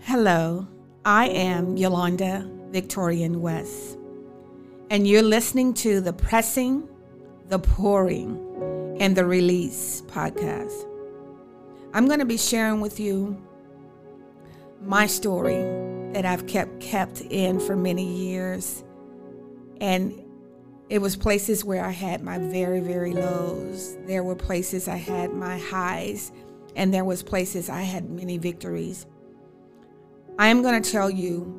Hello, I am Yolanda Victorian West, and you're listening to the Pressing, the Pouring, and the Release podcast. I'm going to be sharing with you my story that I've kept kept in for many years, and it was places where I had my very, very lows. There were places I had my highs, and there was places I had many victories. I am going to tell you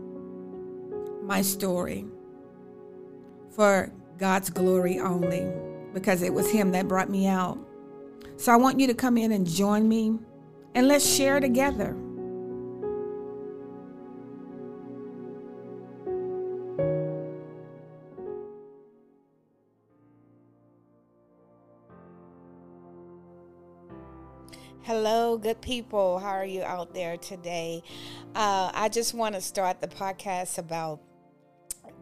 my story for God's glory only because it was Him that brought me out. So I want you to come in and join me and let's share together. Good people. How are you out there today? Uh, I just want to start the podcast about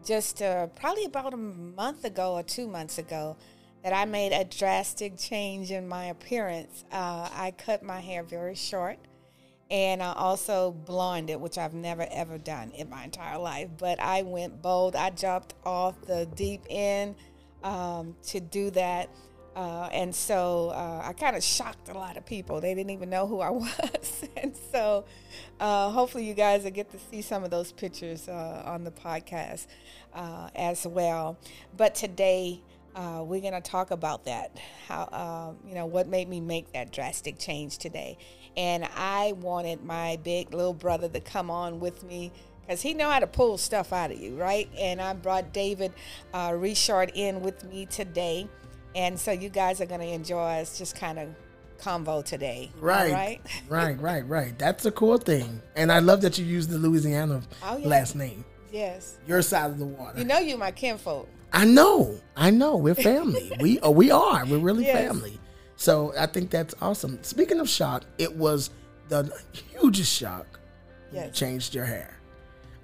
just uh, probably about a month ago or two months ago that I made a drastic change in my appearance. Uh, I cut my hair very short and I also blonded, it, which I've never ever done in my entire life. But I went bold. I jumped off the deep end um, to do that. Uh, and so uh, I kind of shocked a lot of people. They didn't even know who I was. and so uh, hopefully you guys will get to see some of those pictures uh, on the podcast uh, as well. But today uh, we're going to talk about that. How, you know, what made me make that drastic change today. And I wanted my big little brother to come on with me because he know how to pull stuff out of you, right? And I brought David Richard in with me today. And so you guys are going to enjoy us just kind of convo today. Right. Right. right, right, right. That's a cool thing. And I love that you use the Louisiana Oh, yeah. last name. yes. Your side of the water. You know you my kinfolk. I know. I know. We're family. we oh, we are. We're really Yes. family. So I think that's awesome. Speaking of shock, it was the hugest shock. when You Yes. changed your hair.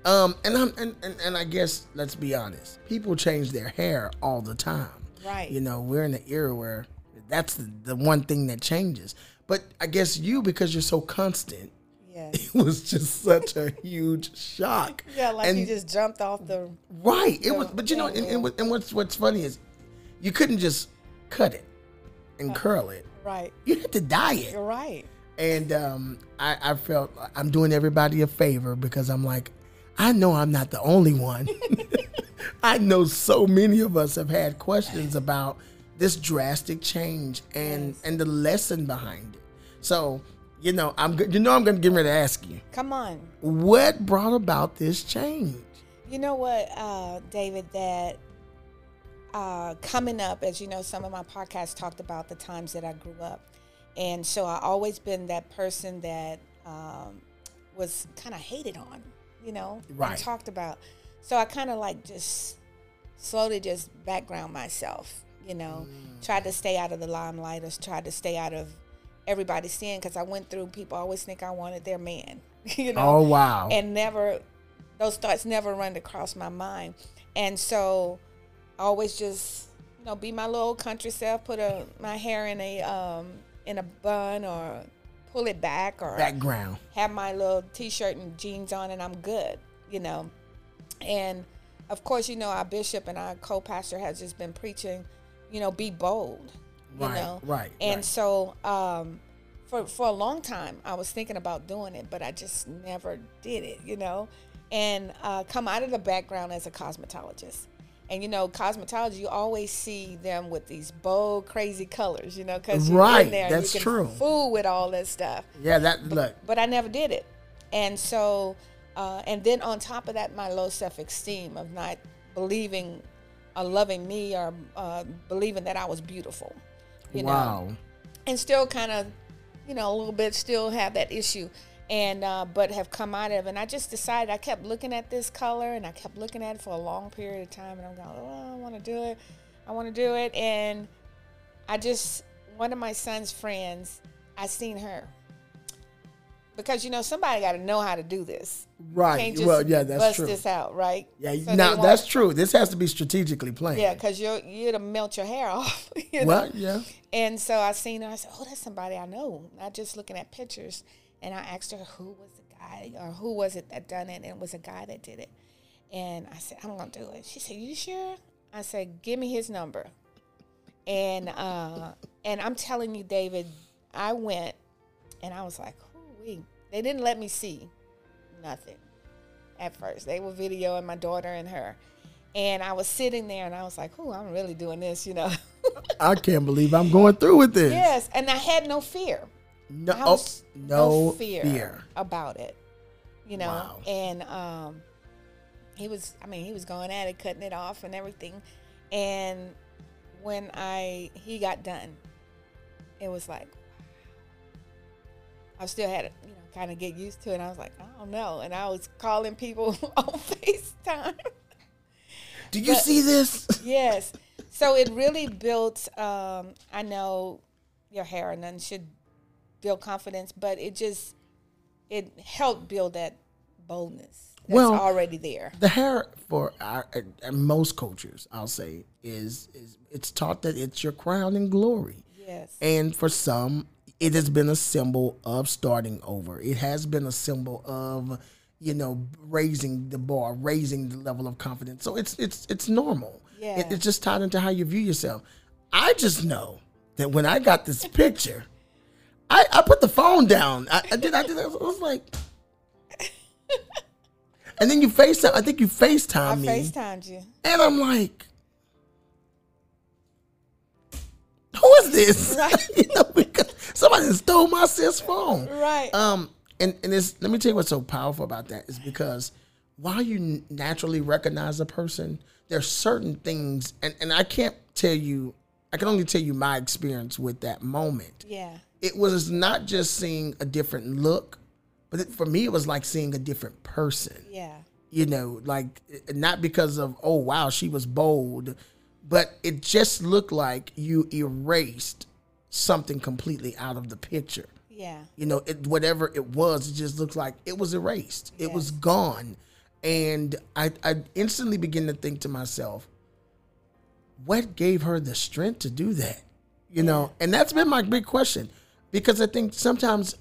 Um, and I'm and, and, and I guess let's be honest, people change their hair all the time. Right. You know, we're in an era where that's the, the one thing that changes. But I guess you, because you're so constant, Yes. it was just such a huge shock. Yeah, like And- you just jumped off the. Right. It was, but you know, and, and, and what's what's funny is, you couldn't just cut it Uh, and curl it. Right. You had to dye it. You're right. And um, I, I felt I'm doing everybody a favor because I'm like, I know I'm not the only one. I know so many of us have had questions about this drastic change and Yes. and the lesson behind it. So, you know, I'm you know I'm going to get ready to ask you Come on. what brought about this change. You know what, uh, David, that uh, coming up, as you know, some of my podcasts talked about the times that I grew up. And so I always been that person that um, was kind of hated on, you know, Right. talked about. So I kind of like just slowly just background myself, you know, tried to stay out of the limelight or tried to stay out of everybody's seeing because I went through people always think I wanted their man, you know Oh wow. and never those thoughts never run across my mind and so I always just you know be my little country self put a my hair in a um in a bun or pull it back or Background. have my little t-shirt and jeans on and I'm good you know and of course you know our bishop and our co-pastor has just been preaching you know be bold you Right, know right, and right. so um for for a long time I was thinking about doing it but I just never did it you know and uh, come out of the background as a cosmetologist and you know cosmetology you always see them with these bold crazy colors you know because you're Right, in there that's you can true. fool with all that stuff Yeah, that look. but I never did it. And so, uh, and then on top of that, my low self esteem of not believing or loving me or uh, believing that I was beautiful. You know, and still kind of, you know, a little bit still have that issue. And uh, but have come out of, it. and I just decided I kept looking at this color, and I kept looking at it for a long period of time, and I'm going, oh, I want to do it, I want to do it, and I just one of my son's friends, I seen her because you know somebody got to know how to do this. Right. Well, yeah, that's bust true. this out, right? Yeah, So now that's true. This has to be strategically planned. Yeah, because you you'd have melt your hair off. You know? Well, yeah. And so I seen her. I said, "Oh, that's somebody I know." Not just looking at pictures. And I asked her who was the guy or who was it that done it? And it was a guy that did it. And I said, I'm gonna do it. She said, You sure? I said, Give me his number. And uh, and I'm telling you, David, I went and I was like, we they didn't let me see nothing at first. They were videoing my daughter and her. And I was sitting there and I was like, oh, I'm really doing this, you know. I can't believe I'm going through with this. Yes, and I had no fear. No, oh, no, fear, fear. about it. You know, Wow. and um he was I mean, he was going at it, cutting it off and everything. And when I he got done, it was like I still had to, you know, kind of get used to it. I was like, I don't know. And I was calling people on FaceTime. Do you But- see this? yes. So it really built. Um, I know your hair and none should build confidence, but it just it helped build that boldness that's Well- already there. the hair for our, uh, most cultures, I'll say, is is it's taught that it's your crown and glory. Yes. And for some, it has been a symbol of starting over. It has been a symbol of, you know, raising the bar, raising the level of confidence. So it's it's it's normal. Yeah. It- it's just tied into how you view yourself. I just know that when I got this picture, I, I put the phone down. I, I did I did I was like And then you FaceTime I think you FaceTime me. I FaceTimed you. And I'm like, who is this? Right. you know, somebody stole my sis phone. Right. Um, and and it's let me tell you what's so powerful about that is because while you naturally recognize a person, there's certain things, and and I can't tell you, I can only tell you my experience with that moment. yeah. It was not just seeing a different look, but it, for me, it was like seeing a different person Yeah. you know, like not because of oh wow she was bold, but it just looked like you erased something completely out of the picture. Yeah. You know, it, whatever it was, it just looked like it was erased. It was gone, and I I instantly begin to think to myself, what gave her the strength to do that? You know, and that's been my big question because I think sometimes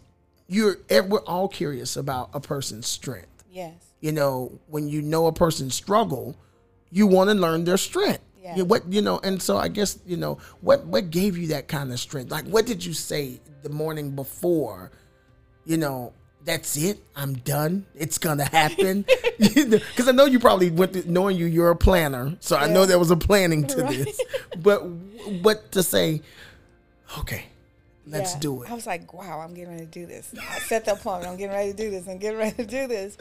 you're we're all curious about a person's strength Yes. you know, when you know a person's struggle, you want to learn their strength. Yeah. You- what you know, and so I guess you know what what gave you that kind of strength. Like, what did you say the morning before? You know, that's it. I'm done. It's gonna happen. Because I know you probably went through, knowing you. You're a planner, so I know there was a planning to Right. this. But but to say, okay, let's Yeah. do it. I was like, wow, I'm getting ready to do this. I set the appointment. I'm getting ready to do this. I'm getting ready to do this.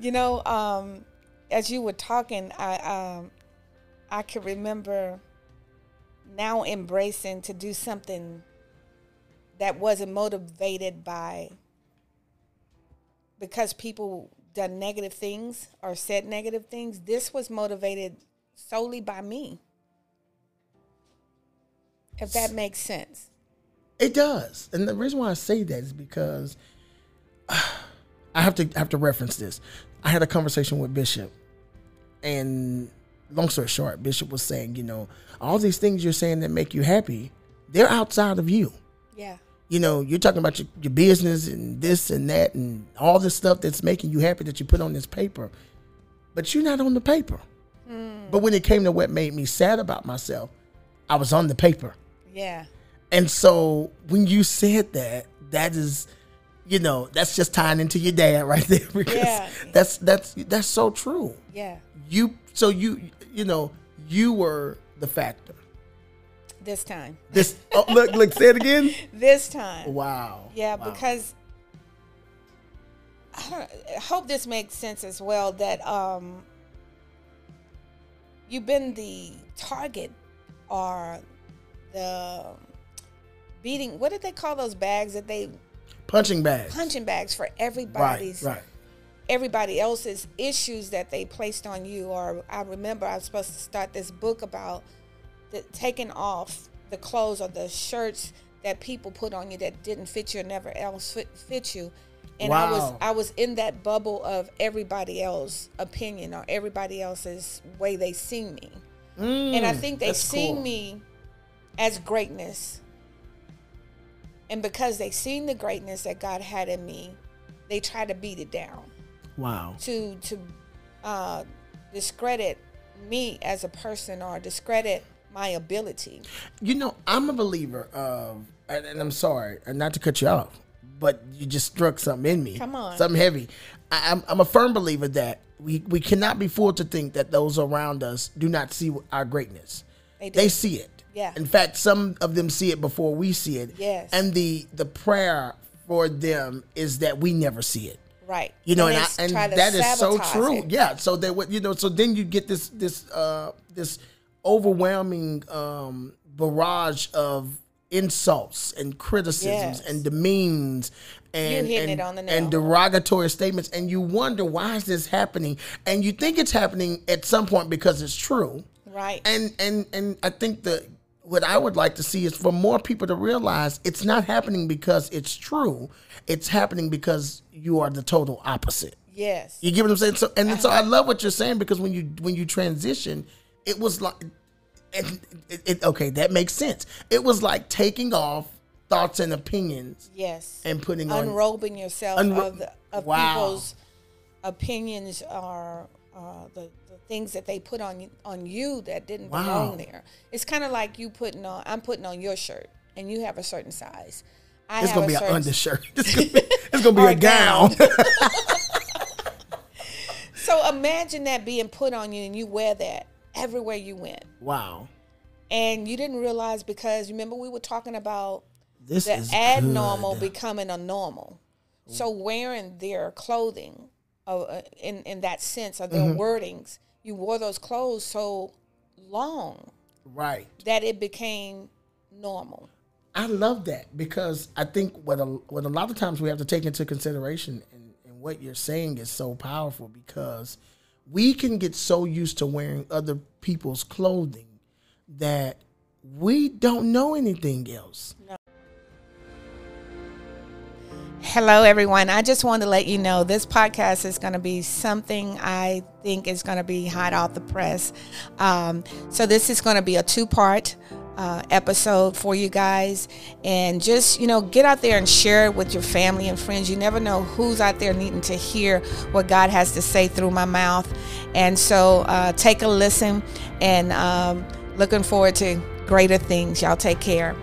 You know, um, as you were talking, I um, I can remember now embracing to do something that wasn't motivated by because people done negative things or said negative things. This was motivated solely by me. If that makes sense. It does, and the reason why I say that is because I have to have to reference this. I had a conversation with Bishop, and long story short, Bishop was saying, you know, all these things you're saying that make you happy, they're outside of you. Yeah. You know, you're talking about your, your business and this and that and all this stuff that's making you happy that you put on this paper, but you're not on the paper. Hmm. But when it came to what made me sad about myself, I was on the paper. Yeah. And so when you said that, that is, you know, that's just tying into your dad right there because Yeah. that's that's that's so true. Yeah. You so you you know you were the factor. This time. This oh, look look say it again. This time. Wow. Yeah, Wow. because I, I hope this makes sense as well that um, you've been the target or the beating. What did they call those bags that they punching bags. punching bags for Right. everybody's Right. Everybody else's issues that they placed on you. Or I remember I was supposed to start this book about the, taking off the clothes or the shirts that people put on you that didn't fit you or never else fit, fit you. And I was I was in that bubble of everybody else's opinion or everybody else's way they see me. Mm, and I think they see cool. me as greatness. And because they seen the greatness that God had in me, they try to beat it down Wow. to to uh, discredit me as a person or discredit my ability. You know, I'm a believer of, and, and I'm sorry, and not to cut you off, but you just struck something in me. Come on. something heavy. I, I'm, I'm a firm believer that we we cannot be fooled to think that those around us do not see our greatness. They do. They see it. Yeah. In fact, some of them see it before we see it. Yes. And the the prayer for them is that we never see it. Right. You know, and, it's I, and that is so true. it. Yeah. So that what you know, so then you get this this uh this overwhelming um barrage of insults and criticisms Yes. and demeans and and, the and derogatory statements and you wonder why is this happening and you think it's happening at some point because it's true Right. and and and I think that what I would like to see is for more people to realize it's not happening because it's true. It's happening because you are the total opposite. yes. You get what I'm saying? So and so I uh-huh. love what you're saying because when you when you transition, it was like and it, it, okay, that makes sense. It was like taking off thoughts and opinions yes. and putting on unrobing yourself Unro- of, the, of Wow. people's opinions or uh, the, the things that they put on on you that didn't Wow. belong there. It's kind of like you putting on I'm putting on your shirt and you have a certain size. I it's gonna be an undershirt. It's gonna be, it's gonna be a a gown. So imagine that being put on you and you wear that everywhere you went. wow. And you didn't realize because remember we were talking about This the is abnormal good. becoming a normal. So wearing their clothing, uh, in in that sense of Mm-hmm. wordings, you wore those clothes so long right. that it became normal. I love that because I think what a, what a lot of times we have to take into consideration and, and what you're saying is so powerful because we can get so used to wearing other people's clothing that we don't know anything else. Hello, everyone. I just wanted to let you know this podcast is going to be something I think is going to be hot off the press. Um, so, this is going to be a two part uh, episode for you guys. And just, you know, get out there and share it with your family and friends. You never know who's out there needing to hear what God has to say through my mouth. And so, uh, take a listen and um, looking forward to greater things. Y'all take care.